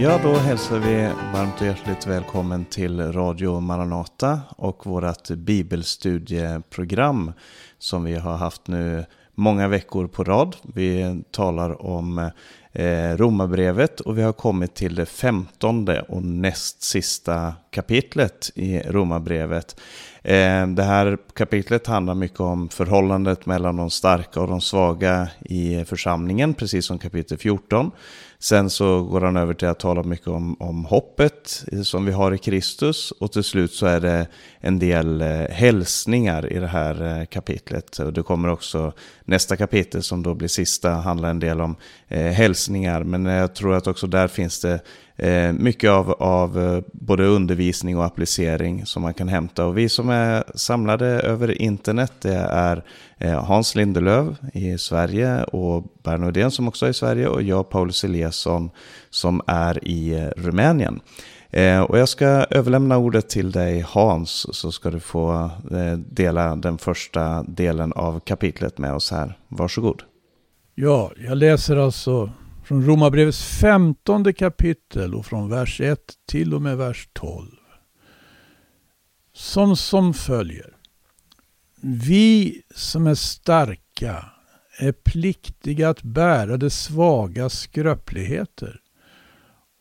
Ja, då hälsar vi varmt och hjärtligt välkommen till Radio Maranata och vårt bibelstudieprogram som vi har haft nu många veckor på rad. Vi talar om eh, Romarbrevet och vi har kommit till det femtonde och näst sista kapitlet i Romarbrevet. Eh, det här kapitlet handlar mycket om förhållandet mellan de starka och de svaga i församlingen, precis som kapitel 14. Sen så går han över till att tala mycket om, om hoppet som vi har i Kristus och till slut så är det en del eh, hälsningar i det här eh, kapitlet. Och det kommer också nästa kapitel som då blir sista handlar en del om eh, hälsningar men jag tror att också där finns det eh, mycket av, av eh, både undervisning och applicering som man kan hämta. Och vi som är samlade över internet det är eh, Hans Lindelöv i Sverige och Berno som också är i Sverige och jag Paulus Eliasson som är i eh, Rumänien. Eh, och jag ska överlämna ordet till dig Hans så ska du få eh, dela den första delen av kapitlet med oss här. Varsågod. Ja, jag läser alltså från Romarbrevets femtonde kapitel och från vers 1 till och med vers 12. Som som följer. Vi som är starka är pliktiga att bära det svaga skröpligheter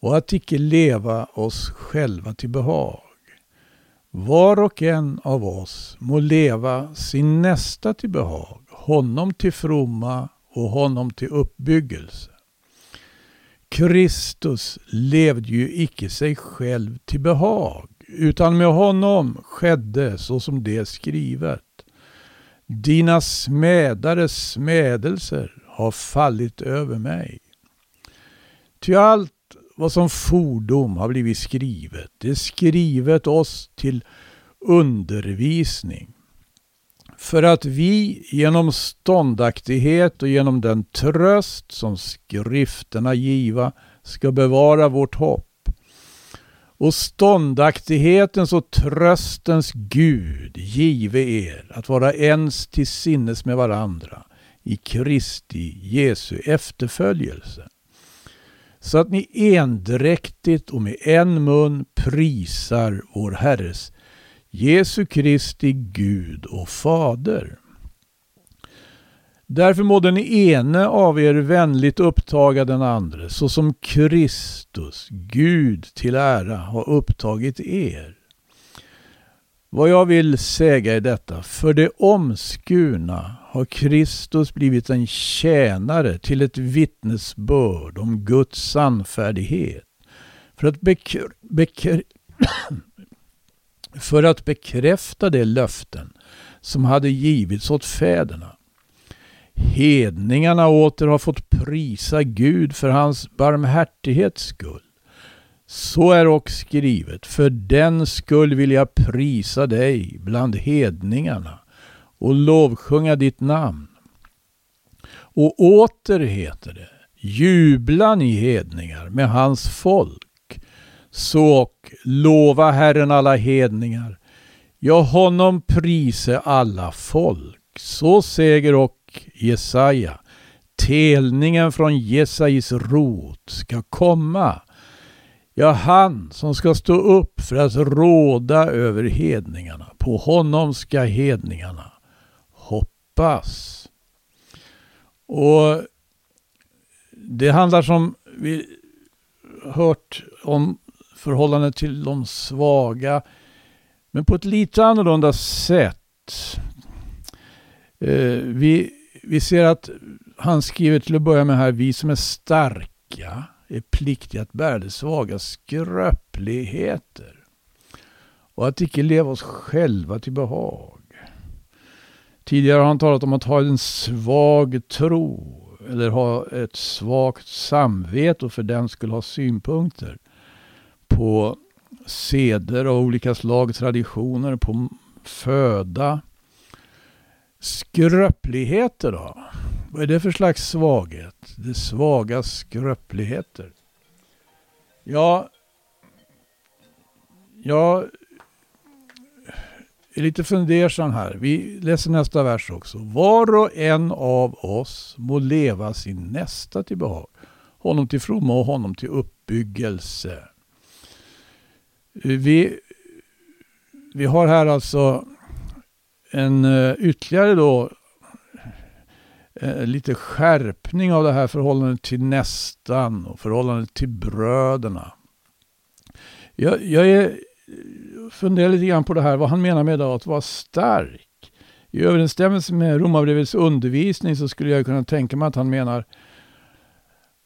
och att icke leva oss själva till behag. Var och en av oss må leva sin nästa till behag, honom till fromma och honom till uppbyggelse. Kristus levde ju icke sig själv till behag, utan med honom skedde så som det är skrivet. Dina smädares smädelser har fallit över mig. Ty allt vad som fordom har blivit skrivet, det är skrivet oss till undervisning för att vi genom ståndaktighet och genom den tröst som skrifterna giva ska bevara vårt hopp. Och ståndaktighetens och tröstens Gud give er att vara ens till sinnes med varandra i Kristi Jesu efterföljelse. Så att ni endräktigt och med en mun prisar vår Herres Jesu Kristi Gud och Fader. Därför må den ene av er vänligt upptaga den andre så som Kristus, Gud till ära, har upptagit er. Vad jag vill säga är detta, för det omskurna har Kristus blivit en tjänare till ett vittnesbörd om Guds sannfärdighet, för att bekr bekr för att bekräfta de löften som hade givits åt fäderna. Hedningarna åter har fått prisa Gud för hans barmhärtighets skull. Så är också skrivet, för den skull vill jag prisa dig bland hedningarna och lovsjunga ditt namn. Och åter heter det, jubla ni hedningar med hans folk. Så lova Herren alla hedningar. Ja, honom prise alla folk. Så säger och Jesaja. Telningen från Jesais rot ska komma. Ja, han som ska stå upp för att råda över hedningarna. På honom ska hedningarna hoppas. Och det handlar som vi hört om förhållande till de svaga. Men på ett lite annorlunda sätt. Eh, vi, vi ser att han skriver till att börja med här, vi som är starka är pliktiga att bära de svaga skröpligheter. Och att icke leva oss själva till behag. Tidigare har han talat om att ha en svag tro eller ha ett svagt samvete och för den skulle ha synpunkter på seder av olika slag, traditioner, på föda. Skröpligheter då? Vad är det för slags svaghet? Det svaga skröpligheter. Ja, jag är lite fundersam här. Vi läser nästa vers också. Var och en av oss må leva sin nästa till behag honom till fromma och honom till uppbyggelse. Vi, vi har här alltså en eh, ytterligare då eh, lite skärpning av det här förhållandet till nästan och förhållandet till bröderna. Jag, jag är, funderar lite grann på det här, vad han menar med att vara stark. I överensstämmelse med Romarbrevets undervisning så skulle jag kunna tänka mig att han menar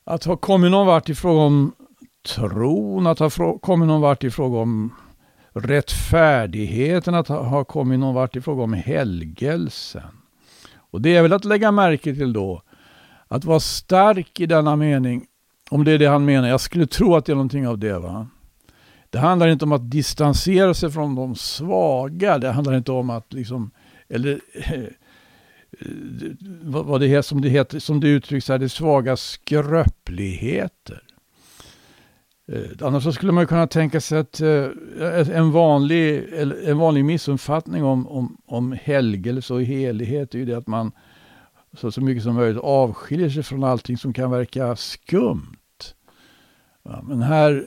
att ha kommit någon vart i fråga om tron, att ha kommit någon vart i fråga om rättfärdigheten, att ha kommit någon vart i fråga om helgelsen. Och det är väl att lägga märke till då, att vara stark i denna mening, om det är det han menar. Jag skulle tro att det är någonting av det. va. Det handlar inte om att distansera sig från de svaga. Det handlar inte om att liksom, eller vad det är som det heter, som det uttrycks här, det svaga skröpligheter. Eh, annars så skulle man kunna tänka sig att eh, en, vanlig, en vanlig missuppfattning om, om, om helgelse och helighet är ju det att man så, så mycket som möjligt avskiljer sig från allting som kan verka skumt. Ja, men här eh,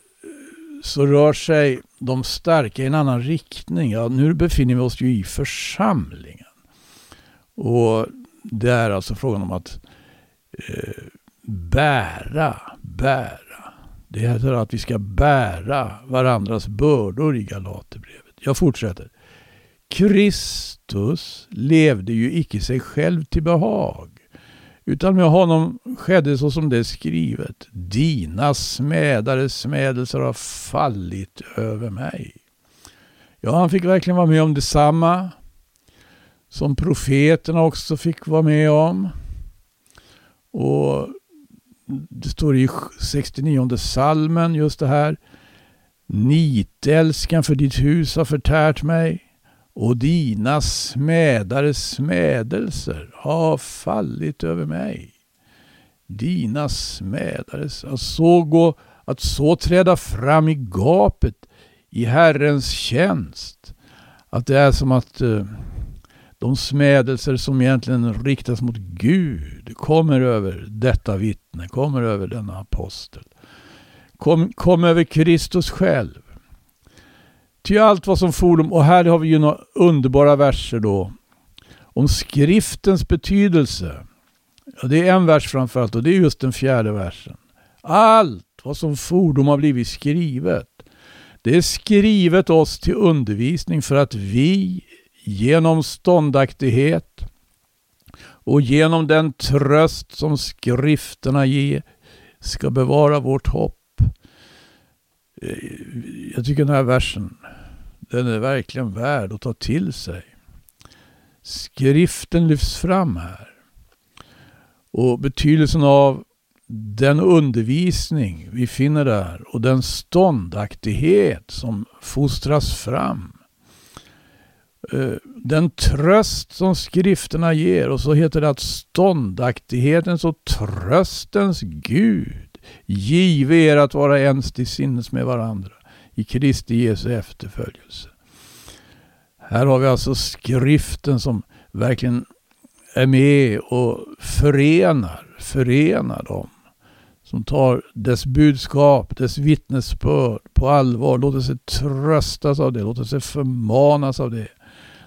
så rör sig de starka i en annan riktning. Ja, nu befinner vi oss ju i församlingen. Och det är alltså frågan om att eh, bära, bära. Det heter att vi ska bära varandras bördor i Galaterbrevet. Jag fortsätter. Kristus levde ju icke sig själv till behag, utan med honom skedde så som det är skrivet. Dina smädares smädelser har fallit över mig. Ja, han fick verkligen vara med om detsamma som profeterna också fick vara med om. Och det står i 69 salmen just det här. Nitälskan för ditt hus har förtärt mig och dina smädares smädelser har fallit över mig. Dina smädares, att så, gå, att så träda fram i gapet i Herrens tjänst. Att det är som att uh, de smädelser som egentligen riktas mot Gud kommer över detta vittne, kommer över denna apostel. Kom, kom över Kristus själv. Till allt vad som fordom, och här har vi ju några underbara verser då, om skriftens betydelse. Ja, det är en vers framförallt och det är just den fjärde versen. Allt vad som fordom har blivit skrivet. Det är skrivet oss till undervisning för att vi genom ståndaktighet och genom den tröst som skrifterna ger ska bevara vårt hopp. Eh, jag tycker den här versen, den är verkligen värd att ta till sig. Skriften lyfts fram här. Och betydelsen av den undervisning vi finner där och den ståndaktighet som fostras fram Eh, den tröst som skrifterna ger och så heter det att ståndaktighetens och tröstens Gud give er att vara ens till sinnes med varandra i Kristi Jesu efterföljelse. Här har vi alltså skriften som verkligen är med och förenar, förenar dem. Som tar dess budskap, dess vittnesbörd på allvar, låter sig tröstas av det, låter sig förmanas av det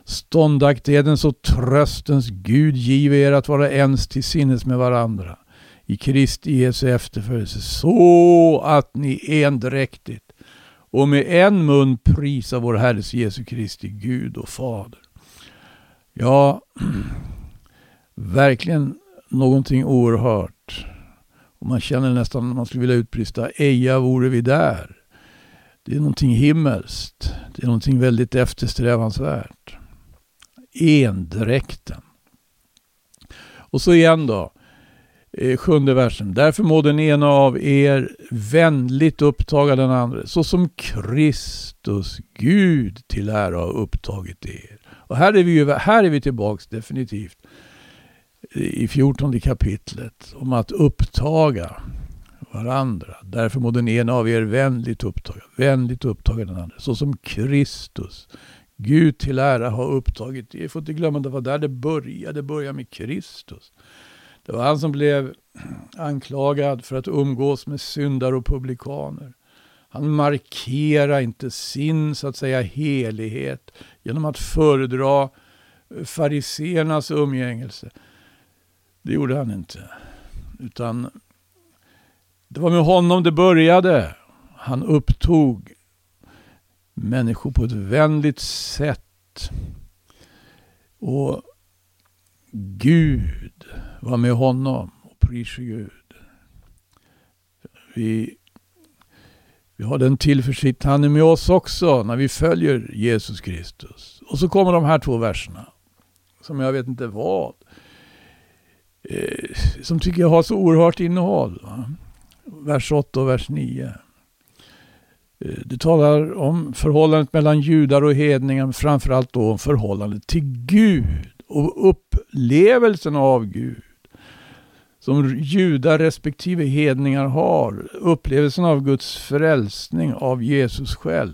Ståndaktighetens och tröstens Gud give er att vara ens till sinnes med varandra i Kristi Jesu efterföljelse så att ni endräktigt och med en mun prisar vår Herres Jesu Kristi Gud och Fader. Ja, verkligen någonting oerhört. Och man känner nästan att man skulle vilja utbrista, eja vore vi där. Det är någonting himmelskt. Det är någonting väldigt eftersträvansvärt endräkten. Och så igen då. Eh, sjunde versen. Därför må den ena av er vänligt upptaga den andra, så som Kristus, Gud till ära har upptagit er. Och här är vi, ju, här är vi tillbaks definitivt i fjortonde kapitlet om att upptaga varandra. Därför må den ena av er vänligt upptaga, vänligt upptaga den andra, så som Kristus, Gud till ära har upptagit. Vi får inte glömma att det var där det började. Det började med Kristus. Det var han som blev anklagad för att umgås med syndare och publikaner. Han markerar inte sin så att säga helighet genom att föredra fariseernas umgängelse. Det gjorde han inte. Utan det var med honom det började. Han upptog människor på ett vänligt sätt. Och Gud var med honom. Och pris Gud. Vi, vi har den tillförsikt. Han är med oss också när vi följer Jesus Kristus. Och så kommer de här två verserna. Som jag vet inte vad. Eh, som tycker jag har så oerhört innehåll. Va? Vers 8 och vers 9. Eh, du talar om förhållandet mellan judar och hedningar, framförallt då om förhållandet till Gud och upplevelsen av Gud. Som judar respektive hedningar har. Upplevelsen av Guds frälsning av Jesus själv.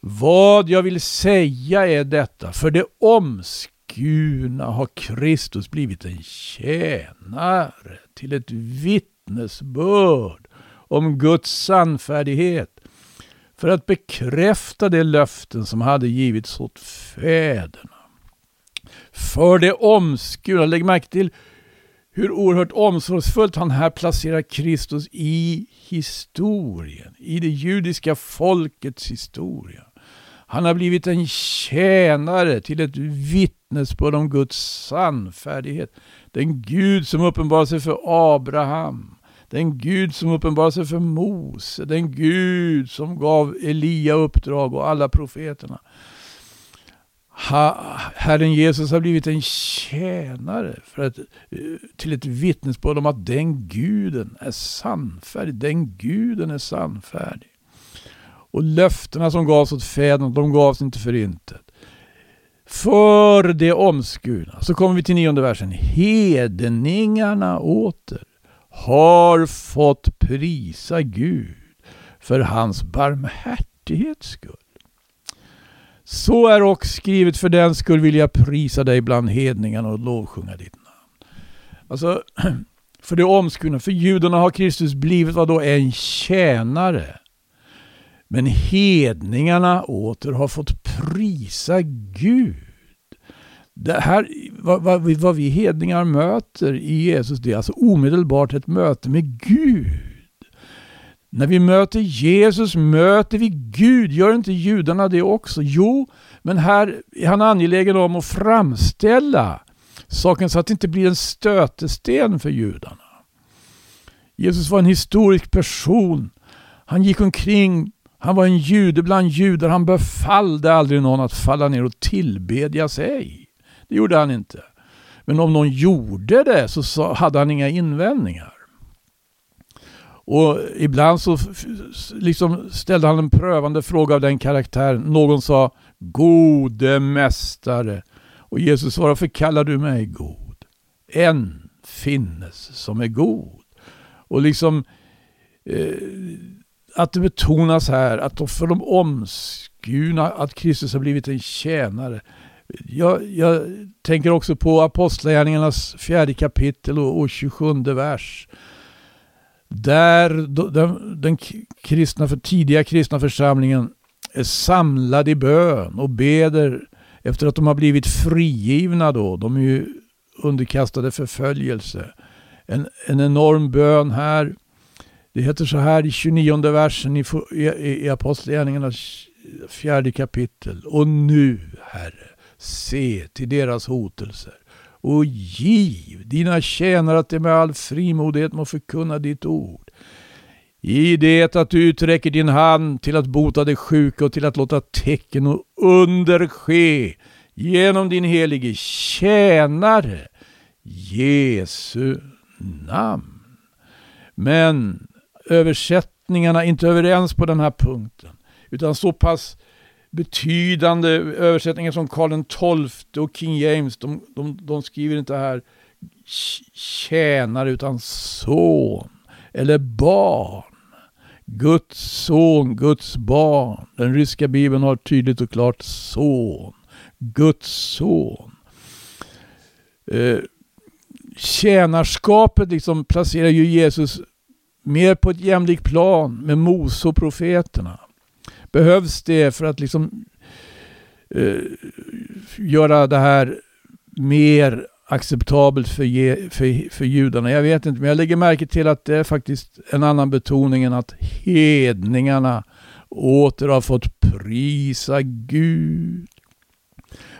Vad jag vill säga är detta, för det omskurna har Kristus blivit en tjänare till ett vittnesbörd om Guds sannfärdighet för att bekräfta de löften som hade givits åt fäderna. För det omskurna, lägg märke till hur oerhört omsorgsfullt han här placerar Kristus i historien, i det judiska folkets historia. Han har blivit en tjänare till ett vittnesbörd om Guds sannfärdighet. Den Gud som uppenbarar sig för Abraham, den Gud som uppenbarade sig för Mose, den Gud som gav Elia uppdrag och alla profeterna. Herren Jesus har blivit en tjänare för att, eh, till ett vittnesbörd om att den guden är sannfärdig. Den guden är sannfärdig. Och löftena som gavs åt fäderna, de gavs inte för intet. För det omskurna. Så kommer vi till nionde versen. Hedningarna åter har fått prisa Gud för hans barmhärtighets skull. Så är också skrivet, för den skull vill jag prisa dig bland hedningarna och lovsjunga ditt namn. Alltså, för det omskurna, för judarna har Kristus blivit vad då en tjänare. Men hedningarna åter har fått prisa Gud. Det här, vad, vad, vad vi hedningar möter i Jesus, det är alltså omedelbart ett möte med Gud. När vi möter Jesus möter vi Gud. Gör inte judarna det också? Jo, men här är han angelägen om att framställa saken så att det inte blir en stötesten för judarna. Jesus var en historisk person. Han gick omkring, han var en jude bland judar. Han befallde aldrig någon att falla ner och tillbedja sig. Det gjorde han inte. Men om någon gjorde det så hade han inga invändningar. Och ibland så liksom ställde han en prövande fråga av den karaktären. Någon sa Gode mästare. Och Jesus svarade, varför kallar du mig god? En finnes som är god. Och liksom eh, att det betonas här att för de omskurna att Kristus har blivit en tjänare. Jag, jag tänker också på Apostlagärningarnas fjärde kapitel och, och 27 vers. Där den, den kristna, för tidiga kristna församlingen är samlad i bön och beder efter att de har blivit frigivna då. De är ju underkastade förföljelse. En, en enorm bön här. Det heter så här i 29 versen i, i, i Apostlagärningarnas fjärde kapitel. Och nu, Herre, se till deras hotelser och giv dina tjänare att de med all frimodighet må förkunna ditt ord. I det att du uträcker din hand till att bota de sjuka och till att låta tecken och under ske genom din helige tjänare Jesu namn. Men översättningarna är inte överens på den här punkten. Utan så pass betydande översättningar som Karl XII och King James, de, de, de skriver inte här tjänare utan son eller barn. Guds son, Guds barn. Den ryska bibeln har tydligt och klart son. Guds son. Eh, tjänarskapet liksom placerar ju Jesus mer på ett jämlikt plan med Mose och profeterna. Behövs det för att liksom eh, göra det här mer acceptabelt för, ge, för, för judarna. Jag vet inte, men jag lägger märke till att det är faktiskt en annan betoning än att hedningarna åter har fått prisa Gud.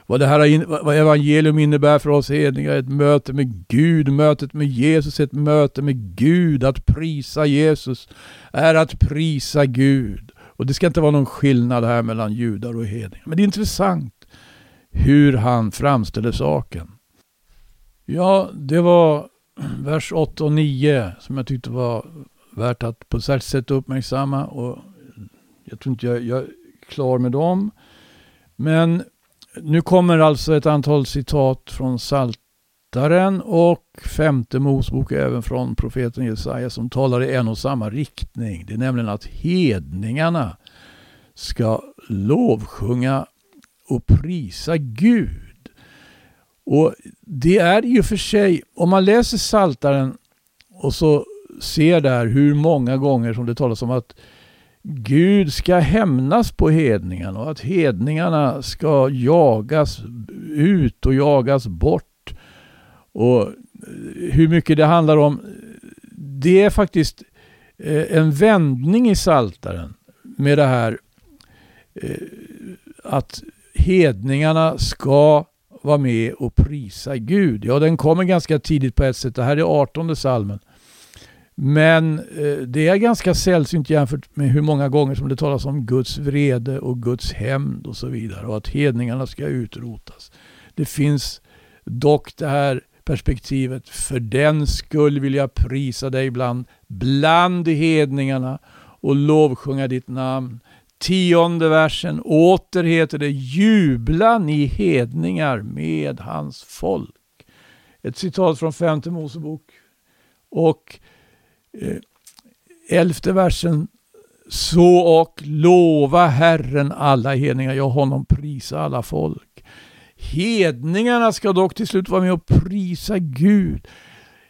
Vad det här vad evangelium innebär för oss hedningar, är ett möte med Gud, mötet med Jesus, ett möte med Gud. Att prisa Jesus är att prisa Gud. Och det ska inte vara någon skillnad här mellan judar och hedningar. Men det är intressant hur han framställer saken. Ja, det var vers 8 och 9 som jag tyckte var värt att på ett särskilt sätt uppmärksamma. Och jag tror inte jag, jag är klar med dem. Men nu kommer alltså ett antal citat från Saltaren och femte Mosebok även från profeten Jesaja som talar i en och samma riktning. Det är nämligen att hedningarna ska lovsjunga och prisa Gud. Och det är i och för sig, om man läser Saltaren och så ser där hur många gånger som det talas om att Gud ska hämnas på hedningarna och att hedningarna ska jagas ut och jagas bort. Och eh, hur mycket det handlar om, det är faktiskt eh, en vändning i saltaren med det här eh, att hedningarna ska vara med och prisa Gud. Ja, den kommer ganska tidigt på ett sätt. Det här är 18 salmen. Men det är ganska sällsynt jämfört med hur många gånger som det talas om Guds vrede och Guds hämnd och så vidare och att hedningarna ska utrotas. Det finns dock det här perspektivet, för den skull vill jag prisa dig bland, bland hedningarna och lovsjunga ditt namn. Tionde versen, åter heter det jubla ni hedningar med hans folk. Ett citat från femte Mosebok. Och eh, elfte versen. Så och lova Herren alla hedningar, jag honom prisa alla folk. Hedningarna ska dock till slut vara med och prisa Gud.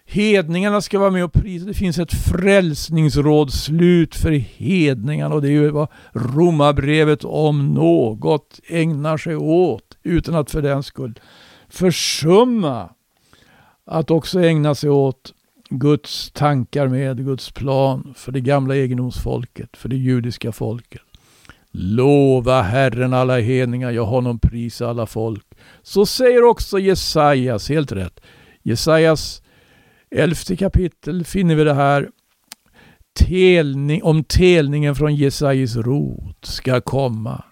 Hedningarna ska vara med och prisa. Det finns ett frälsningsrådslut för hedningarna och det är ju vad romabrevet om något ägnar sig åt utan att för den skull försumma att också ägna sig åt Guds tankar med, Guds plan för det gamla egendomsfolket, för det judiska folket. Lova Herren alla hedningar, jag honom prisa alla folk. Så säger också Jesajas, helt rätt. Jesajas elfte kapitel finner vi det här. Telning, om telningen från Jesajas rot ska komma.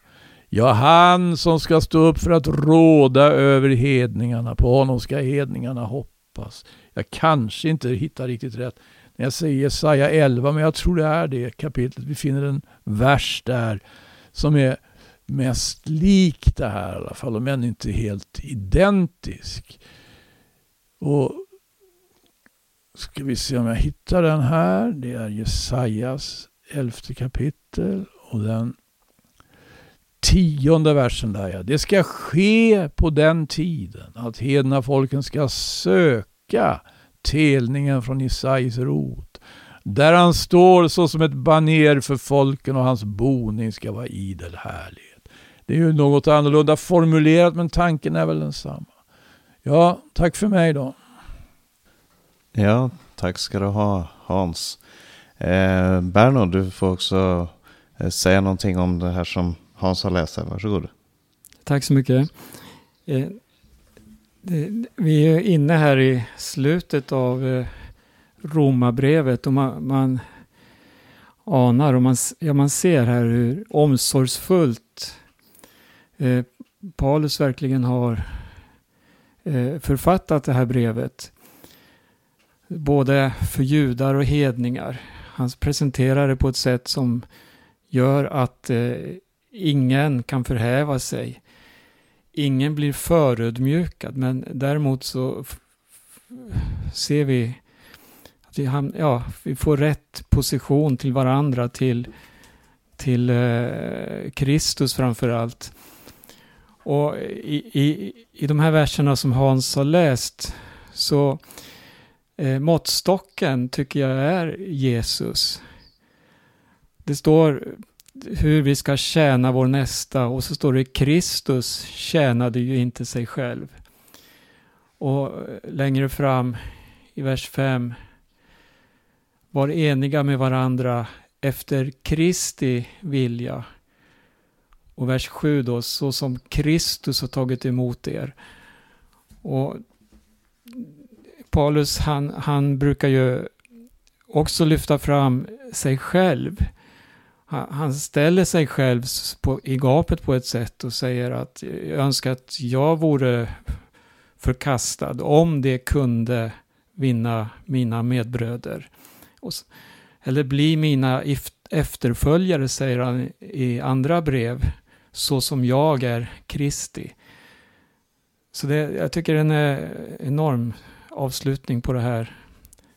Ja, han som ska stå upp för att råda över hedningarna, på honom ska hedningarna hoppas jag kanske inte hittar riktigt rätt när jag säger Jesaja 11, men jag tror det är det kapitlet. Vi finner en vers där som är mest lik det här i alla fall, om än inte helt identisk. Och ska vi se om jag hittar den här. Det är Jesajas elfte kapitel och den tionde versen där ja. Det ska ske på den tiden att hedna folken ska söka telningen från Isais rot. Där han står så som ett baner för folken och hans boning ska vara idel härlighet. Det är ju något annorlunda formulerat men tanken är väl densamma. Ja, tack för mig då. Ja, tack ska du ha Hans. Eh, Berno, du får också eh, säga någonting om det här som Hans har läst här. Varsågod. Tack så mycket. Eh, vi är inne här i slutet av eh, Romarbrevet och man, man anar och man, ja, man ser här hur omsorgsfullt eh, Paulus verkligen har eh, författat det här brevet. Både för judar och hedningar. Han presenterar det på ett sätt som gör att eh, ingen kan förhäva sig ingen blir förödmjukad, men däremot så ser vi att vi, hamn, ja, vi får rätt position till varandra, till, till eh, Kristus framför allt. Och i, i, i de här verserna som Hans har läst så eh, måttstocken tycker jag är Jesus. Det står hur vi ska tjäna vår nästa och så står det Kristus tjänade ju inte sig själv. Och eh, längre fram i vers 5 var eniga med varandra efter Kristi vilja. Och vers 7 då, så som Kristus har tagit emot er. Och Paulus han, han brukar ju också lyfta fram sig själv. Han ställer sig själv på, i gapet på ett sätt och säger att jag önskar att jag vore förkastad om det kunde vinna mina medbröder. Eller bli mina efterföljare, säger han i andra brev, så som jag är Kristi. Så det, jag tycker det är en enorm avslutning på det här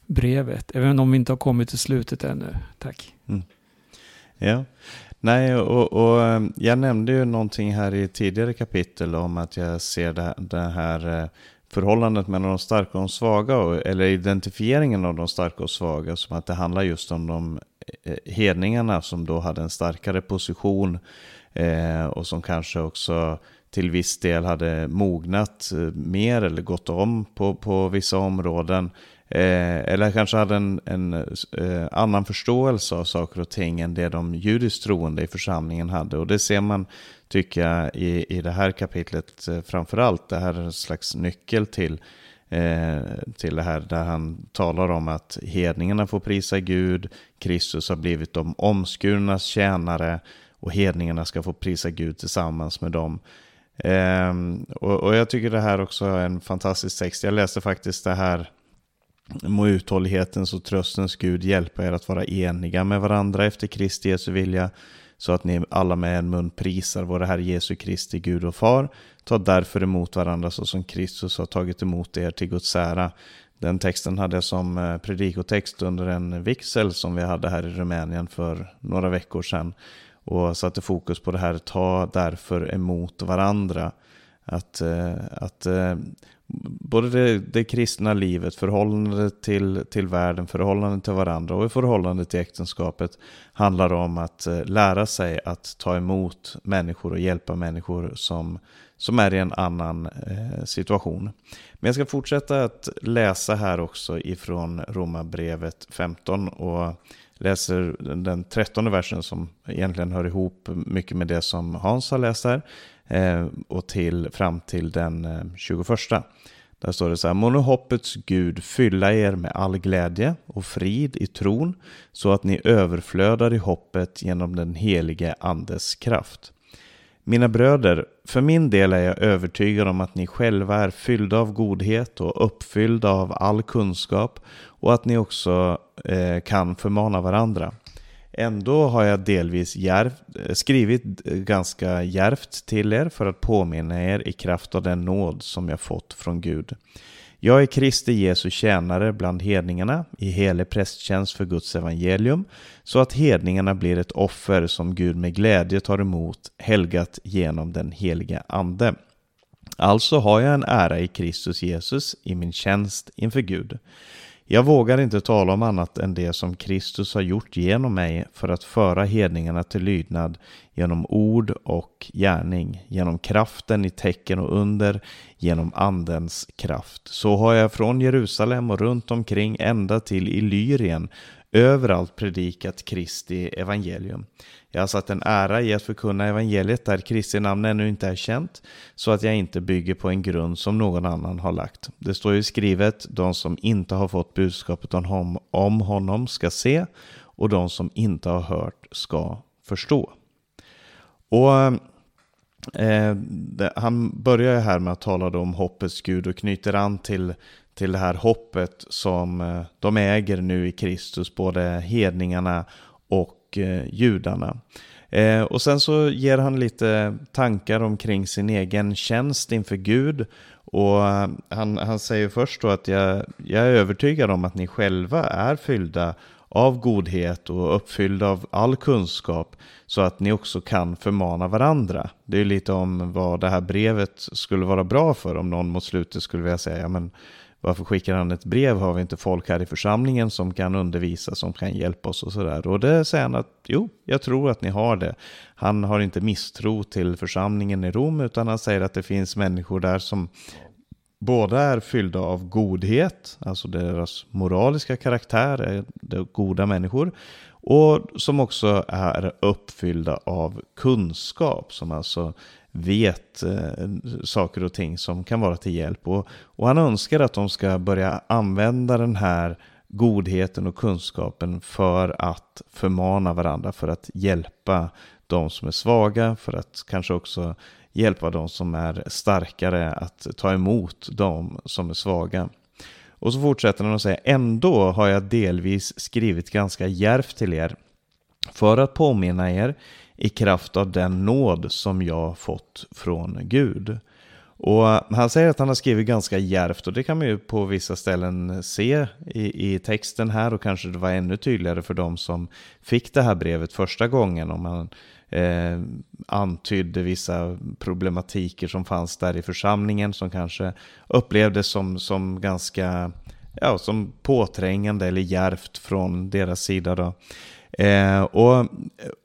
brevet, även om vi inte har kommit till slutet ännu. Tack. Mm. Ja, nej, och, och, eh, jag nämnde ju någonting här i tidigare kapitel om att jag ser det, det här eh, förhållandet mellan de starka och de svaga, eller identifieringen av de starka och svaga, som att det handlar just om de eh, hedningarna som då hade en starkare position eh, och som kanske också till viss del hade mognat eh, mer eller gått om på, på vissa områden. Eh, eller kanske hade en, en eh, annan förståelse av saker och ting än det de judiskt troende i församlingen hade. Och det ser man, tycker jag, i, i det här kapitlet eh, framförallt. Det här är en slags nyckel till, eh, till det här där han talar om att hedningarna får prisa Gud, Kristus har blivit de omskurnas tjänare och hedningarna ska få prisa Gud tillsammans med dem. Eh, och, och, jag tycker det här också är en fantastisk text. Jag läste faktiskt det här Må uthållighetens och tröstens Gud hjälpa er att vara eniga med varandra efter Kristi Jesu vilja, så att ni alla med en mun prisar vår Herre Jesu Kristi Gud och Far. Ta därför emot varandra så som Kristus har tagit emot er till Guds ära. Den texten hade jag som eh, predikotext under en vigsel som vi hade här i Rumänien för några veckor sedan och satte fokus på det här, ta därför emot varandra. Att, eh, att eh, både det, det kristna livet, förhållandet till, till världen, förhållandet till varandra och förhållandet till äktenskapet handlar om att eh, lära sig att ta emot människor och hjälpa människor som, som är i en annan situation. Men jag ska fortsätta att läsa här också ifrån Romarbrevet 15 och läser den trettonde versen som egentligen hör ihop mycket med det som Hans har läst här eh, och till, fram till den eh, 21. Där står det så här, må nu hoppets Gud fylla er med all glädje och frid i tron så att ni överflödar i hoppet genom den helige Andes kraft. Mina bröder, för min del är jag övertygad om att ni själva är fyllda av godhet och uppfyllda av all kunskap och att ni också eh, kan förmana varandra. Ändå har jag delvis järv, eh, skrivit ganska järvt till er för att påminna er i kraft av den nåd som jag fått från Gud. Jag är Kristi Jesu tjänare bland hedningarna i helig prästtjänst för Guds evangelium, så att hedningarna blir ett offer som Gud med glädje tar emot, helgat genom den heliga Ande. Alltså har jag en ära i Kristus Jesus i min tjänst inför Gud. Jag vågar inte tala om annat än det som Kristus har gjort genom mig för att föra hedningarna till lydnad genom ord och gärning, genom kraften i tecken och under, genom andens kraft. Så har jag från Jerusalem och runt omkring ända till Illyrien överallt predikat Kristi evangelium. Jag har satt en ära i att förkunna evangeliet där Kristi namn ännu inte är känt, så att jag inte bygger på en grund som någon annan har lagt. Det står ju skrivet, de som inte har fått budskapet om honom ska se, och de som inte har hört ska förstå. Och eh, det, Han börjar här med att tala om hoppets Gud och knyter an till till det här hoppet som eh, de äger nu i Kristus, både hedningarna och eh, judarna. Eh, och sen så ger han lite tankar omkring sin egen tjänst inför Gud. Och eh, han, han säger först då att jag, jag är övertygad om att ni själva är fyllda av godhet och uppfyllda av all kunskap så att ni också kan förmana varandra. Det är lite om vad det här brevet skulle vara bra för om någon mot slutet skulle vilja säga ja, men varför skickar han ett brev? Har vi inte folk här i församlingen som kan undervisa, som kan hjälpa oss och sådär? Och det säger han att jo, jag tror att ni har det. Han har inte misstro till församlingen i Rom, utan han säger att det finns människor där som båda är fyllda av godhet, alltså deras moraliska karaktär är goda människor, och som också är uppfyllda av kunskap, som alltså vet eh, saker och ting som kan vara till hjälp. Och, och han önskar att de ska börja använda den här godheten och kunskapen för att förmana varandra, för att hjälpa de som är svaga, för att kanske också hjälpa de som är starkare att ta emot de som är svaga. Och så fortsätter han och säger, ändå har jag delvis skrivit ganska järvt till er för att påminna er i kraft av den nåd som jag fått från Gud. Och eh, han säger att han har skrivit ganska järvt och det kan man ju på vissa ställen se i, i texten här och kanske det var ännu tydligare för de som fick det här brevet första gången om man eh, antydde vissa problematiker som fanns där i församlingen som kanske upplevdes som, som ganska ja, som påträngande eller järvt från deras sida. Då. Eh, och,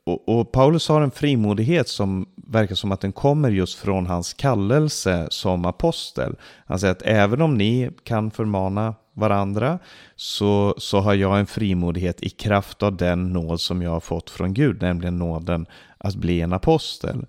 och, och, Paulus har en frimodighet som verkar som att den kommer just från hans kallelse som apostel. Han säger att även om ni kan förmana varandra så, så har jag en frimodighet i kraft av den nåd som jag har fått från Gud, nämligen nåden att bli en apostel.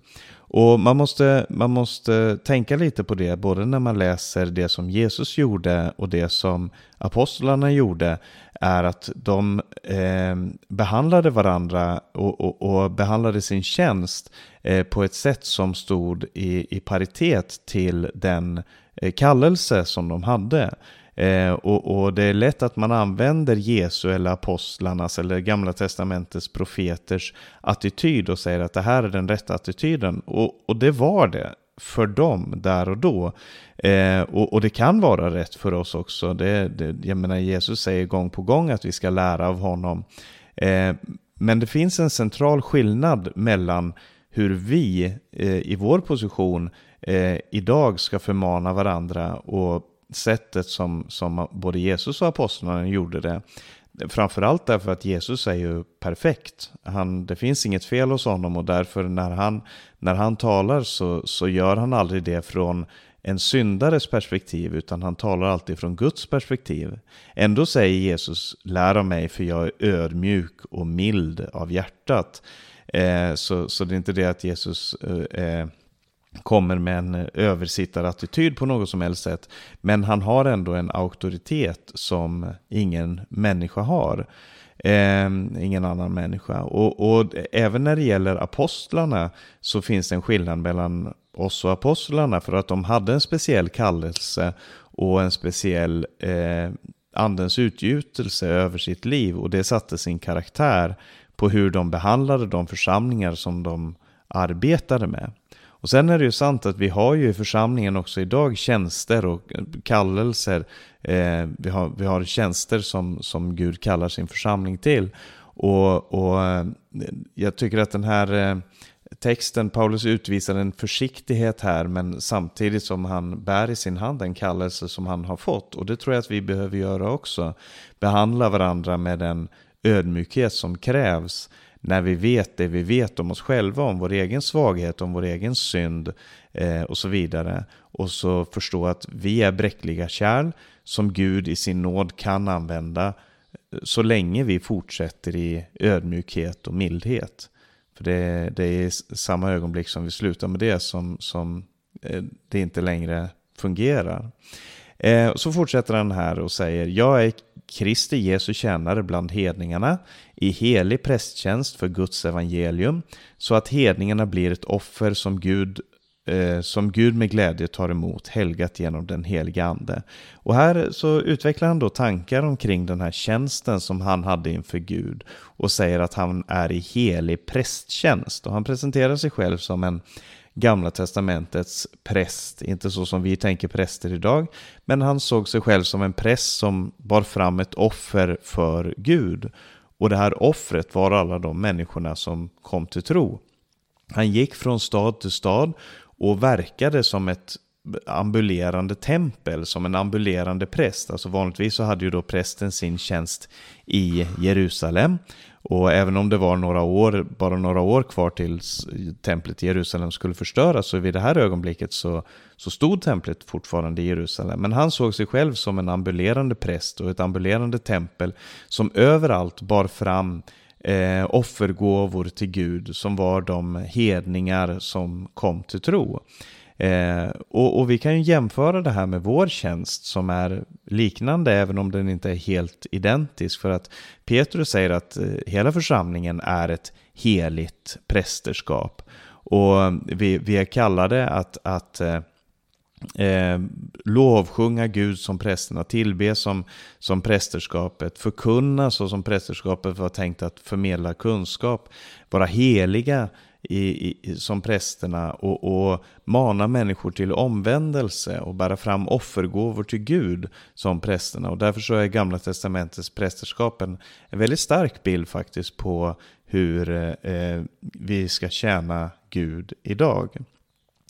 Och man måste, man måste tänka lite på det, både när man läser det som Jesus gjorde och det som apostlarna gjorde, är att de eh, behandlade varandra och, och, och, behandlade sin tjänst eh, på ett sätt som stod i, i paritet till den eh, kallelse som de hade. Eh, och, och, det är lätt att man använder Jesu eller apostlarnas eller Gamla Testamentets profeters attityd och säger att det här är den rätta attityden. Och, och det var det för dem där och då. Eh, och, och, det kan vara rätt för oss också. Det, det, jag menar, Jesus säger gång på gång att vi ska lära av honom. Eh, men det finns en central skillnad mellan hur vi eh, i vår position eh, idag ska förmana varandra och sättet som, som både Jesus och apostlarna gjorde det. Framförallt därför att Jesus är ju perfekt. Han, det finns inget fel hos honom och därför när han, när han talar så, så gör han aldrig det från en syndares perspektiv utan han talar alltid från Guds perspektiv. Ändå säger Jesus, lär av mig för jag är ödmjuk och mild av hjärtat. Eh, så, så det är inte det att Jesus eh, eh kommer med en eh, översittarattityd på något som helst sätt. Men han har ändå en auktoritet som ingen människa har. Eh, ingen annan människa. Och, och, även när det gäller apostlarna så finns det en skillnad mellan oss och apostlarna för att de hade en speciell kallelse och en speciell eh, andens utgjutelse över sitt liv och det satte sin karaktär på hur de behandlade de församlingar som de arbetade med. Och sen är det ju sant att vi har ju i församlingen också idag tjänster och kallelser. Eh, vi, har, vi har tjänster som, som Gud kallar sin församling till. Och, och eh, jag tycker att den här eh, texten, Paulus utvisar en försiktighet här, men samtidigt som han bär i sin hand en kallelse som han har fått. Och det tror jag att vi behöver göra också. Behandla varandra med den ödmjukhet som krävs när vi vet det vi vet om oss själva, om vår egen svaghet, om vår egen synd eh, och så vidare. Och så förstå att vi är bräckliga kärl som Gud i sin nåd kan använda eh, så länge vi fortsätter i ödmjukhet och mildhet. För det, det är i samma ögonblick som vi slutar med det som, som eh, det inte längre fungerar. Eh, så fortsätter han här och säger, jag är Kristi Jesu tjänare bland hedningarna i helig prästtjänst för Guds evangelium, så att hedningarna blir ett offer som Gud eh, som Gud med glädje tar emot, helgat genom den heliga Ande. Och här så utvecklar han då tankar omkring den här tjänsten som han hade inför Gud och säger att han är i helig prästtjänst. Och han presenterar sig själv som en Gamla testamentets präst, inte så som vi tänker präster idag, men han såg sig själv som en präst som bar fram ett offer för Gud. Och det här offret var alla de människorna som kom till tro. Han gick från stad till stad och verkade som ett ambulerande tempel, som en ambulerande präst. Alltså vanligtvis så hade ju då prästen sin tjänst i Jerusalem. Och även om det var några år, bara några år kvar tills templet i Jerusalem skulle förstöras, så vid det här ögonblicket så, så stod templet fortfarande i Jerusalem. Men han såg sig själv som en ambulerande präst och ett ambulerande tempel som överallt bar fram eh, offergåvor till Gud som var de hedningar som kom till tro. Eh, och, och, vi kan ju jämföra det här med vår tjänst som är liknande även om den inte är helt identisk. För att Petrus säger att eh, hela församlingen är ett heligt prästerskap. Och vi, vi är kallade att, att eh, eh lovsjunga Gud som prästerna, tillbe som, som prästerskapet, förkunna så som prästerskapet var tänkt att förmedla kunskap, vara heliga i, i, som prästerna och, och mana människor till omvändelse och bära fram offergåvor till Gud som prästerna. Och därför så är Gamla Testamentets prästerskap en, en väldigt stark bild faktiskt på hur eh, vi ska tjäna Gud idag.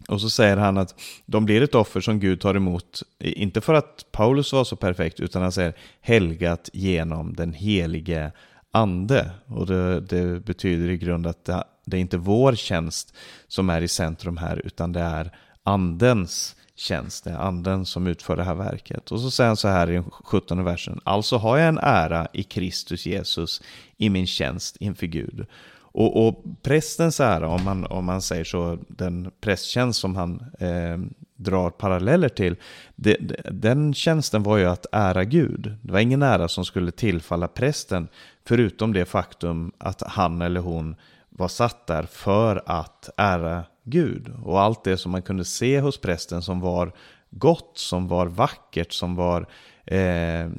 Och så säger han att de blir ett offer som Gud tar emot, inte för att Paulus var så perfekt, utan han säger helgat genom den helige ande. Och det, det betyder i grund att det, är inte vår tjänst som är i centrum här, utan det är andens tjänst. Det är anden som utför det här verket. Och så säger han så här i 17 versen. Alltså har jag en ära i Kristus Jesus i min tjänst inför Gud. Och, och prästens ära, om man, om man säger så, den prästtjänst som han eh, drar paralleller till, det, den tjänsten var ju att ära Gud. Det var ingen ära som skulle tillfalla prästen, förutom det faktum att han eller hon var satt där för att ära Gud. Och allt det som man kunde se hos prästen som var gott, som var vackert, som var, eh,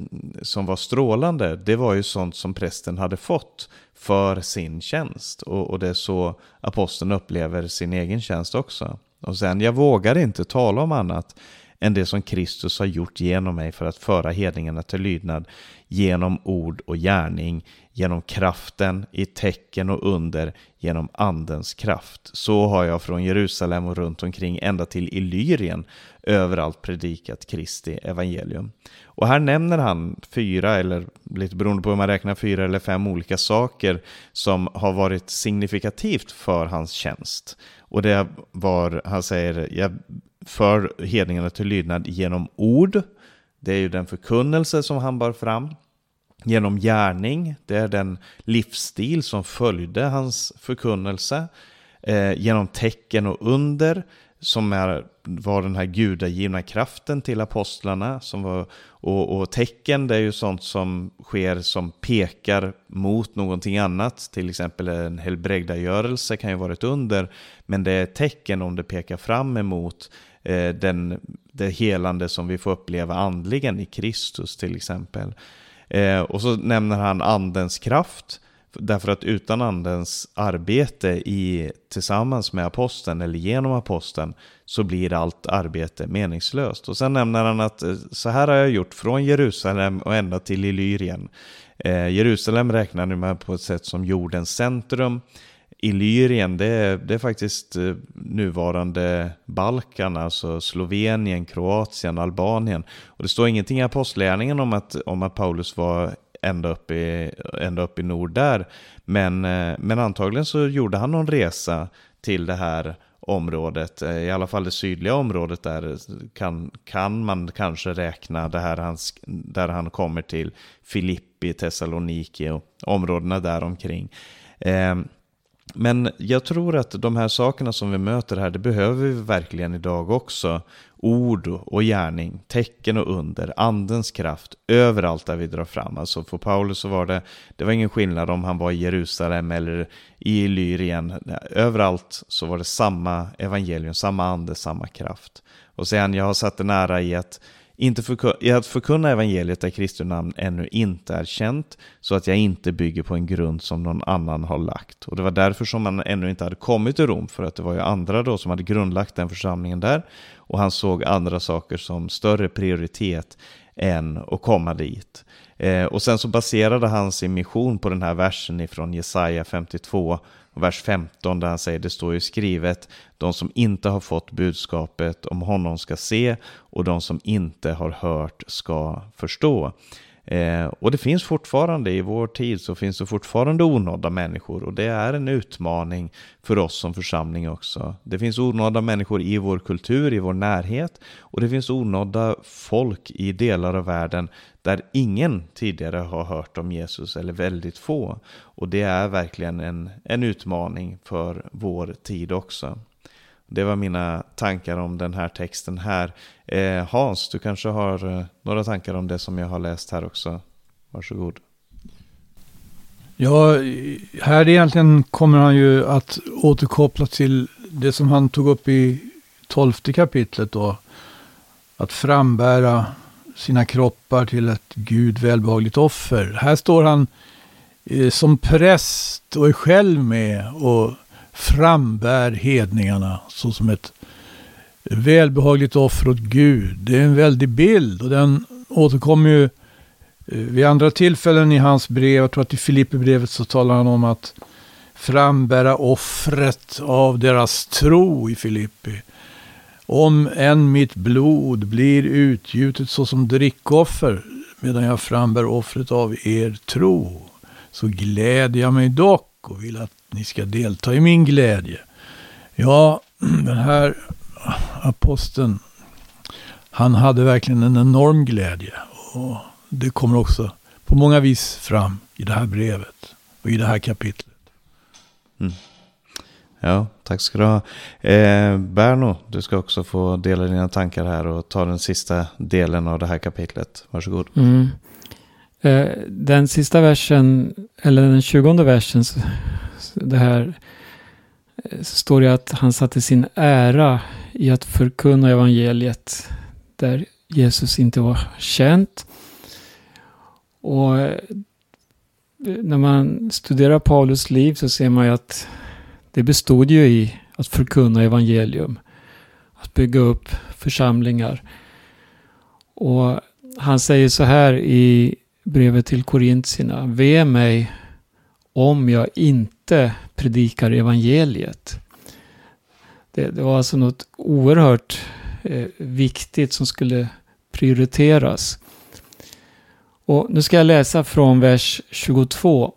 som var strålande, det var ju sånt som prästen hade fått för sin tjänst. Och, och det är så aposteln upplever sin egen tjänst också. Och sen, jag vågar inte tala om annat än det som Kristus har gjort genom mig för att föra hedningarna till lydnad genom ord och gärning, genom kraften i tecken och under, genom andens kraft. Så har jag från Jerusalem och runt omkring ända till Illyrien överallt predikat Kristi evangelium. Och här nämner han fyra, eller lite beroende på hur man räknar, fyra eller fem olika saker som har varit signifikativt för hans tjänst. Och det var, han säger, jag för hedningarna till lydnad genom ord. Det är ju den förkunnelse som han bar fram. Genom gärning, det är den livsstil som följde hans förkunnelse. Eh, genom tecken och under, som är, var den här gudagivna kraften till apostlarna. Som var, och, och, tecken det är ju sånt som sker som pekar mot någonting annat. Till exempel en helbrägdagörelse kan ju vara ett under. Men det är tecken om det pekar fram emot Eh, den, det helande som vi får uppleva andligen i Kristus till exempel. Eh, och så nämner han andens kraft. Därför att utan andens arbete i, tillsammans med aposteln eller genom aposteln så blir allt arbete meningslöst. Och sen nämner han att eh, så här har jag gjort från Jerusalem och ända till Illyrien. Eh, Jerusalem räknar nu med på ett sätt som jordens centrum. Illyrien, det är, det är faktiskt eh, nuvarande Balkan, alltså Slovenien, Kroatien, Albanien. Och det står ingenting i apostlärningen om att, om att Paulus var ända upp i, ända upp i nord där. Men, eh, men antagligen så gjorde han någon resa till det här området, eh, i alla fall det sydliga området där kan, kan man kanske räkna det här han, där han kommer till Filippi, Thessaloniki och områdena där omkring. Eh, men jag tror att de här sakerna som vi möter här, det behöver vi verkligen idag också. Ord och gärning, tecken och under, andens kraft, överallt där vi drar fram. Alltså för Paulus så var det, det var ingen skillnad om han var i Jerusalem eller i Lyrien. Överallt så var det samma evangelium, samma ande, samma kraft. Och sen jag har satt det nära i att inte i att förkunna evangeliet där Kristi namn ännu inte är känt, så att jag inte bygger på en grund som någon annan har lagt. Och det var därför som han ännu inte hade kommit till Rom, för att det var ju andra då som hade grundlagt den församlingen där, och han såg andra saker som större prioritet än att komma dit. Eh, och sen så baserade han sin mission på den här versen ifrån Jesaja 52, och vers 15 där han säger, det står ju skrivet, de som inte har fått budskapet om honom ska se och de som inte har hört ska förstå. Eh, och det finns fortfarande i vår tid så finns det fortfarande onådda människor och det är en utmaning för oss som församling också. Det finns onådda människor i vår kultur, i vår närhet och det finns onådda folk i delar av världen där ingen tidigare har hört om Jesus eller väldigt få. Och det är verkligen en, en utmaning för vår tid också. Det var mina tankar om den här texten här. Eh, Hans, du kanske har eh, några tankar om det som jag har läst här också? Varsågod. Ja, här egentligen kommer han ju att återkoppla till det som han tog upp i tolfte kapitlet då. Att frambära sina kroppar till ett Gud välbehagligt offer. Här står han eh, som präst och är själv med och frambär hedningarna såsom ett välbehagligt offer åt Gud. Det är en väldig bild och den återkommer ju eh, vid andra tillfällen i hans brev. Jag tror att i Filipperbrevet så talar han om att frambära offret av deras tro i Filippi. Om än mitt blod blir utgjutet såsom drickoffer medan jag frambär offret av er tro så gläder jag mig dock och vill att ni ska delta i min glädje. Ja, den här aposteln, han hade verkligen en enorm glädje. Och det kommer också på många vis fram i det här brevet och i det här kapitlet. Mm. Ja, tack ska du ha. Eh, Berno, du ska också få dela dina tankar här och ta den sista delen av det här kapitlet. Varsågod. Mm. Eh, den sista versen, eller den tjugonde versen, det här eh, så står det att han satte sin ära i att förkunna evangeliet där Jesus inte var känt. Och eh, när man studerar Paulus liv så ser man ju att det bestod ju i att förkunna evangelium. Att bygga upp församlingar. Och han säger så här i brevet till Korintierna. Ve mig om jag inte predikar evangeliet. Det, det var alltså något oerhört eh, viktigt som skulle prioriteras. Och nu ska jag läsa från vers 22.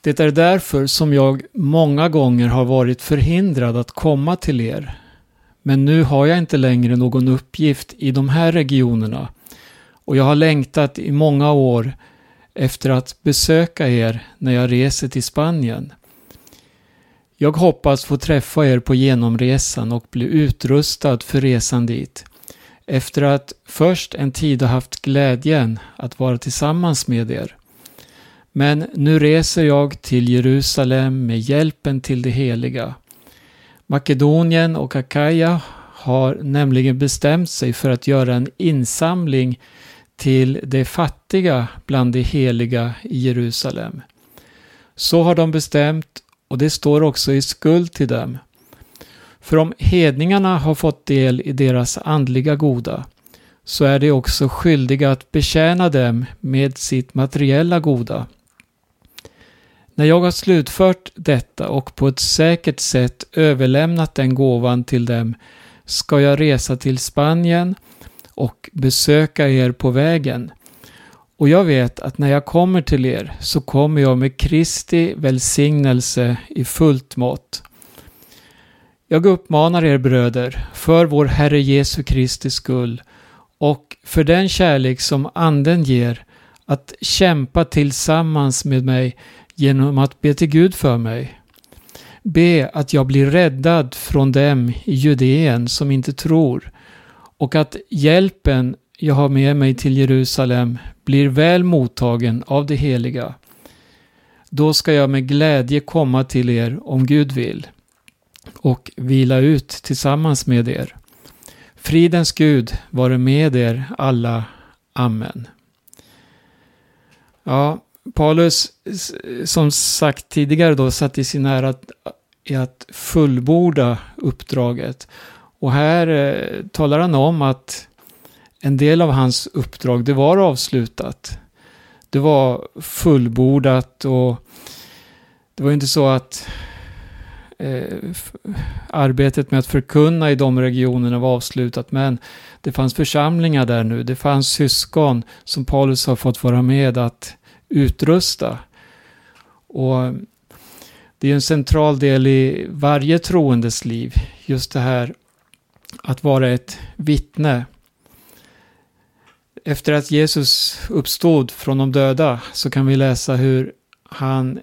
Det är därför som jag många gånger har varit förhindrad att komma till er. Men nu har jag inte längre någon uppgift i de här regionerna och jag har längtat i många år efter att besöka er när jag reser till Spanien. Jag hoppas få träffa er på genomresan och bli utrustad för resan dit. Efter att först en tid ha haft glädjen att vara tillsammans med er. Men nu reser jag till Jerusalem med hjälpen till det heliga. Makedonien och Akaja har nämligen bestämt sig för att göra en insamling till de fattiga bland de heliga i Jerusalem. Så har de bestämt och det står också i skuld till dem. För om hedningarna har fått del i deras andliga goda så är de också skyldiga att betjäna dem med sitt materiella goda. När jag har slutfört detta och på ett säkert sätt överlämnat den gåvan till dem ska jag resa till Spanien och besöka er på vägen. Och jag vet att när jag kommer till er så kommer jag med Kristi välsignelse i fullt mått. Jag uppmanar er bröder, för vår Herre Jesu Kristi skull och för den kärlek som Anden ger, att kämpa tillsammans med mig genom att be till Gud för mig. Be att jag blir räddad från dem i Judeen som inte tror och att hjälpen jag har med mig till Jerusalem blir väl mottagen av det heliga. Då ska jag med glädje komma till er om Gud vill och vila ut tillsammans med er. Fridens Gud vare med er alla. Amen. Ja, Paulus, som sagt tidigare då, satt i sin ära i att fullborda uppdraget. Och här eh, talar han om att en del av hans uppdrag, det var avslutat. Det var fullbordat och det var inte så att eh, arbetet med att förkunna i de regionerna var avslutat, men det fanns församlingar där nu. Det fanns syskon som Paulus har fått vara med att utrusta. Och det är en central del i varje troendes liv, just det här att vara ett vittne. Efter att Jesus uppstod från de döda så kan vi läsa hur han,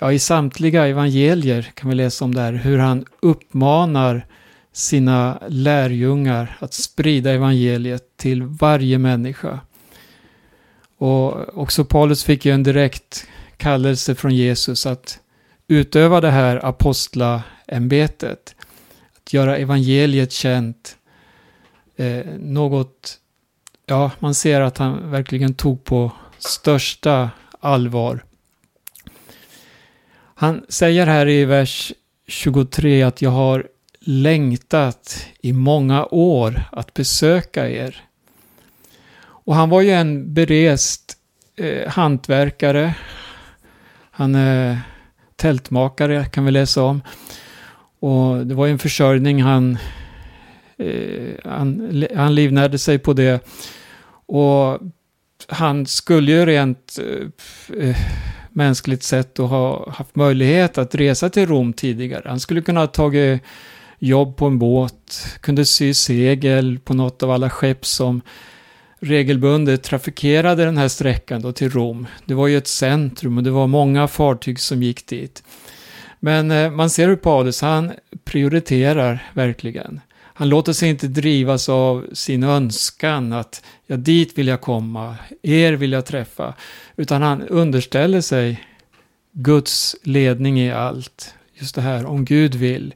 ja i samtliga evangelier kan vi läsa om det här, hur han uppmanar sina lärjungar att sprida evangeliet till varje människa. Och också Paulus fick ju en direkt kallelse från Jesus att utöva det här apostlaämbetet. Att göra evangeliet känt. Eh, något, ja, man ser att han verkligen tog på största allvar. Han säger här i vers 23 att jag har längtat i många år att besöka er. Och han var ju en berest eh, hantverkare. Han är tältmakare kan vi läsa om. Och det var ju en försörjning han, eh, han, han livnärde sig på det. Och han skulle ju rent eh, eh, mänskligt sett och ha haft möjlighet att resa till Rom tidigare. Han skulle kunna ha tagit jobb på en båt, kunde sy segel på något av alla skepp som regelbundet trafikerade den här sträckan då till Rom. Det var ju ett centrum och det var många fartyg som gick dit. Men eh, man ser hur Paulus, han prioriterar verkligen. Han låter sig inte drivas av sin önskan att ja, dit vill jag komma, er vill jag träffa. Utan han underställer sig Guds ledning i allt. Just det här, om Gud vill.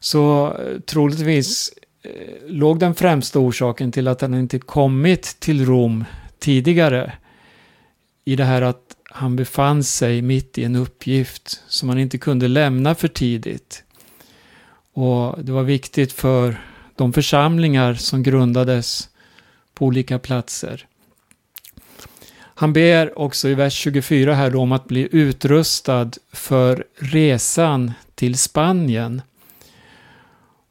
Så eh, troligtvis eh, låg den främsta orsaken till att han inte kommit till Rom tidigare i det här att han befann sig mitt i en uppgift som han inte kunde lämna för tidigt. Och det var viktigt för de församlingar som grundades på olika platser. Han ber också i vers 24 här om att bli utrustad för resan till Spanien.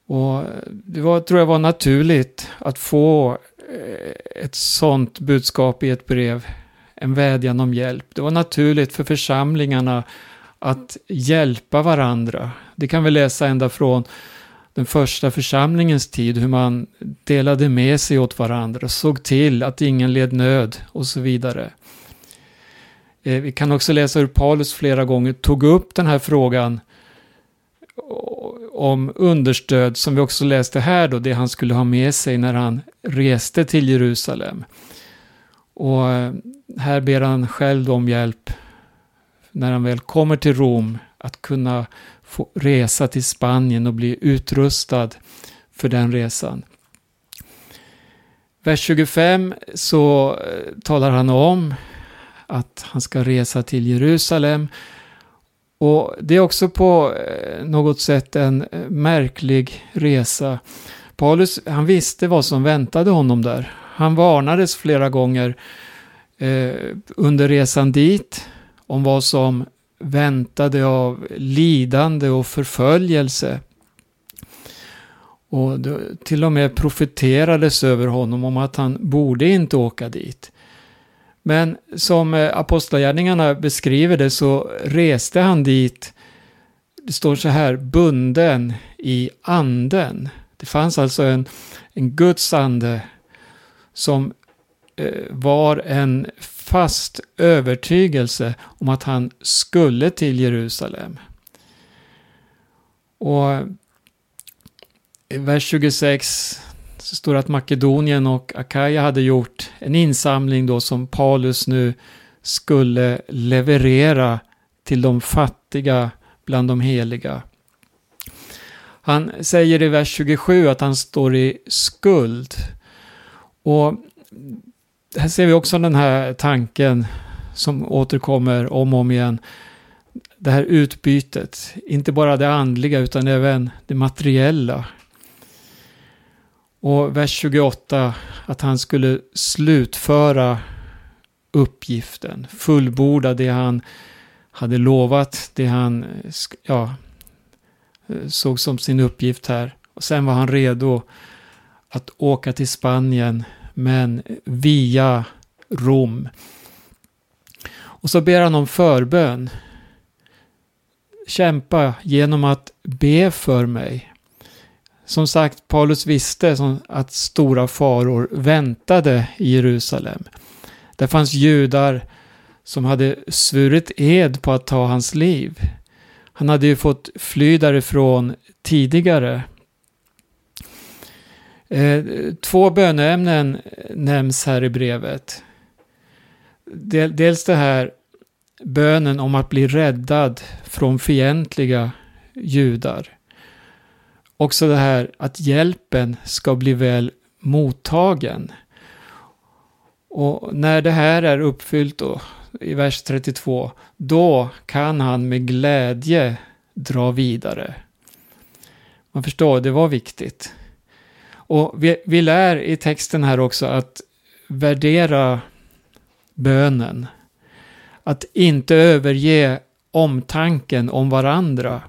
Och det var, tror jag var naturligt att få eh, ett sånt budskap i ett brev, en vädjan om hjälp. Det var naturligt för församlingarna att hjälpa varandra. Det kan vi läsa ända från den första församlingens tid, hur man delade med sig åt varandra, såg till att ingen led nöd och så vidare. Eh, vi kan också läsa hur Paulus flera gånger tog upp den här frågan om understöd som vi också läste här då, det han skulle ha med sig när han reste till Jerusalem. Och eh, här ber han själv om hjälp när han väl kommer till Rom att kunna få resa till Spanien och bli utrustad för den resan. Vers 25 så eh, talar han om att han ska resa till Jerusalem och det är också på eh, något sätt en märklig resa. Paulus, han visste vad som väntade honom där. Han varnades flera gånger eh, under resan dit om vad som väntade av lidande och förföljelse. Och det till och med profeterades över honom om att han borde inte åka dit. Men som eh, apostlagärningarna beskriver det så reste han dit, det står så här, bunden i anden. Det fanns alltså en, en Guds ande som eh, var en fast övertygelse om att han skulle till Jerusalem. Och i vers 26 så står det att Makedonien och Akaja hade gjort en insamling då som Paulus nu skulle leverera till de fattiga bland de heliga. Han säger i vers 27 att han står i skuld. Och här ser vi också den här tanken som återkommer om och om igen. Det här utbytet, inte bara det andliga utan även det materiella. Och vers 28, att han skulle slutföra uppgiften, fullborda det han hade lovat det han ja, såg som sin uppgift här. Och sen var han redo att åka till Spanien, men via Rom. Och så ber han om förbön. Kämpa genom att be för mig. Som sagt, Paulus visste att stora faror väntade i Jerusalem. Det fanns judar som hade svurit ed på att ta hans liv. Han hade ju fått fly därifrån tidigare. Eh, två böneämnen nämns här i brevet. Dels det här bönen om att bli räddad från fientliga judar. Också det här att hjälpen ska bli väl mottagen. Och när det här är uppfyllt då, i vers 32, då kan han med glädje dra vidare. Man förstår, det var viktigt. Och vi, vi lär i texten här också att värdera bönen. Att inte överge omtanken om varandra.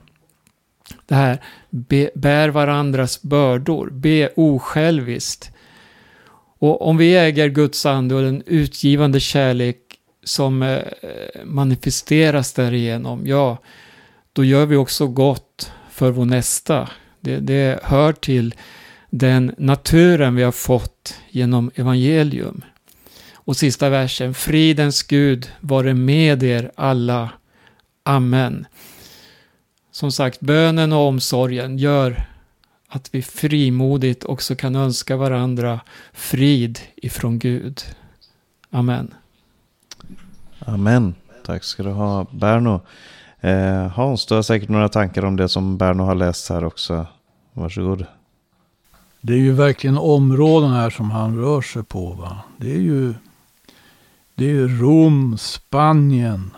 Det här, be, bär varandras bördor, be osjälviskt. Och om vi äger Guds ande och den utgivande kärlek som eh, manifesteras därigenom, ja, då gör vi också gott för vår nästa. Det, det hör till den naturen vi har fått genom evangelium. Och sista versen, fridens Gud vare med er alla. Amen. Som sagt, bönen och omsorgen gör att vi frimodigt också kan önska varandra frid ifrån Gud. Amen. Amen. Tack ska du ha, Berno. Eh, Hans, du har säkert några tankar om det som Berno har läst här också. Varsågod. Det är ju verkligen områden här som han rör sig på. Va? Det är ju det är Rom, Spanien,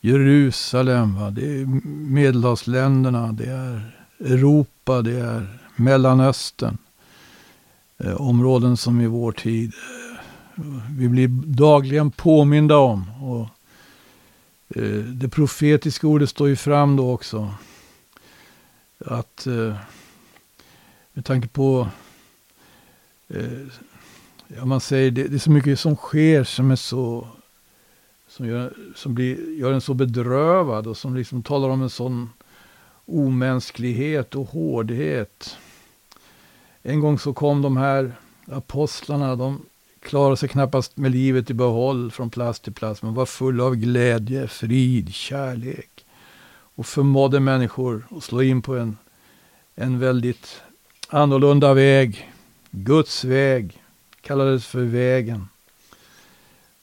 Jerusalem. Va? Det är Medelhavsländerna, det är Europa, det är Mellanöstern. Eh, områden som i vår tid eh, vi blir dagligen påminda om. Och, eh, det profetiska ordet står ju fram då också. Att eh, med tanke på eh, ja, man säger det, det är så mycket som sker som är så som gör, som blir, gör en så bedrövad och som liksom talar om en sån omänsklighet och hårdhet. En gång så kom de här apostlarna, de klarade sig knappast med livet i behåll från plats till plats, men var fulla av glädje, frid, kärlek och förmådde människor att slå in på en, en väldigt annorlunda väg, Guds väg, kallades för vägen.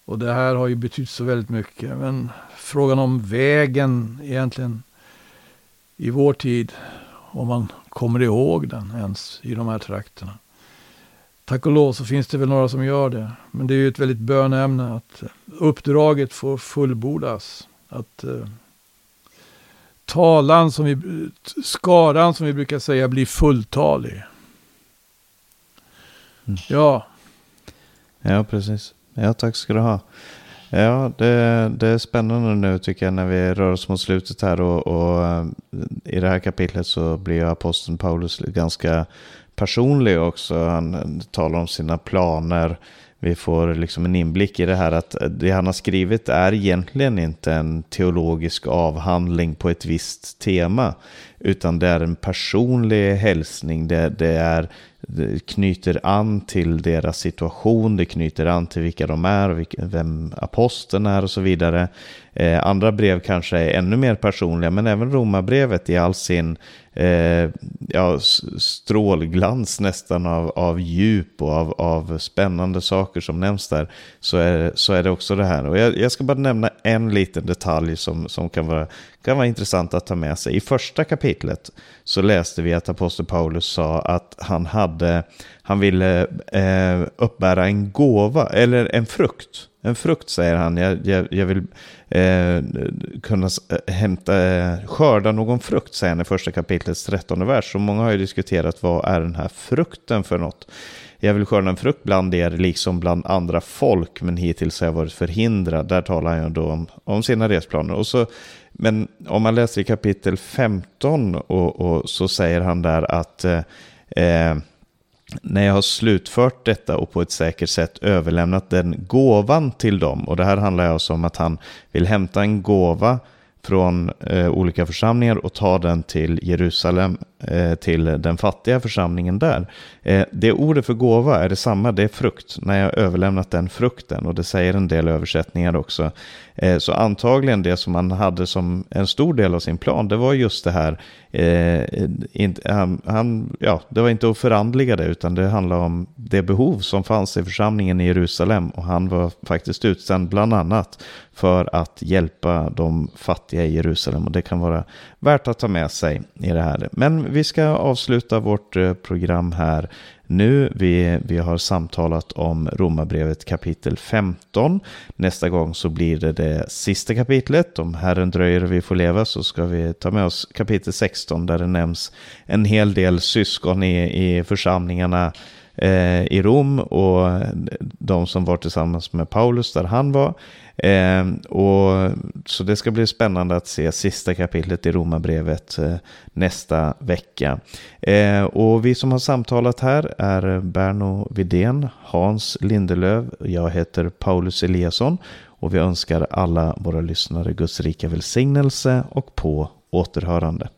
Och det här har ju betytt så väldigt mycket. Men frågan om vägen egentligen i vår tid, om man kommer ihåg den ens i de här trakterna. Tack och lov så finns det väl några som gör det. Men det är ju ett väldigt bönämne att uppdraget får fullbordas. Att eh, talan som vi, skaran som vi brukar säga blir fulltalig. Mm. Ja. Ja, precis. Ja, tack ska du ha. Ja, det, det, är spännande nu tycker jag när vi rör oss mot slutet här och, och eh, i det här kapitlet så blir aposteln Paulus ganska personlig också. Han talar om sina planer. Vi får liksom en inblick i det här att det han har skrivit är egentligen inte en teologisk avhandling på ett visst tema, utan det är en personlig hälsning. Det, det är det knyter an till deras situation, det knyter an till vilka de är, vem aposteln är och så vidare. Eh, andra brev kanske är ännu mer personliga, men även romabrevet i all sin eh, ja, strålglans nästan av, av djup och av, av spännande saker som nämns där, så är, så är det också det här. Och jag, jag ska bara nämna en liten detalj som, som kan, vara, kan vara intressant att ta med sig. I första kapitlet så läste vi att apostel Paulus sa att han, hade, han ville eh, uppbära en gåva, eller en frukt, en frukt säger han. Jag, jag, jag vill eh, kunna eh, hämta, eh, skörda någon frukt, säger han i första kapitlets trettonde vers. Så många har ju diskuterat vad är den här frukten för något. Jag vill skörda en frukt bland er, liksom bland andra folk, men hittills har jag varit förhindrad. Där talar han då om, om sina resplaner. Och så, men om man läser i kapitel 15 och, och så säger han där att eh, eh, när jag har slutfört detta och på ett säkert sätt överlämnat den gåvan till dem. Och det här handlar alltså om att han vill hämta en gåva från eh, olika församlingar och ta den till Jerusalem, Eh, till den fattiga församlingen där. Eh, det ordet för gåva är detsamma, det är frukt, när jag överlämnat den frukten. Och det säger en del översättningar också. Eh, så antagligen det som han hade som en stor del av sin plan, det var just det här, han, han, ja, det var inte att förandliga det, utan det handlade om det behov som fanns i församlingen i Jerusalem. Och han var faktiskt utsänd bland annat för att hjälpa de fattiga i Jerusalem. Och det kan vara värt att ta med sig i det här. Men vi ska avsluta vårt eh, program här nu. Vi, vi har samtalat om Romarbrevet kapitel 15. Nästa gång så blir det det sista kapitlet. Om Herren dröjer och vi får leva så ska vi ta med oss kapitel 16 där det nämns en hel del syskon i, i församlingarna eh, i Rom och de som var tillsammans med Paulus där han var. Eh, och, så det ska bli spännande att se sista kapitlet i Romarbrevet eh, nästa vecka. Eh, och vi som har samtalat här är Berno Vidén, Hans Lindelöv, jag heter Paulus Eliasson och vi önskar alla våra lyssnare Guds rika välsignelse och på återhörande.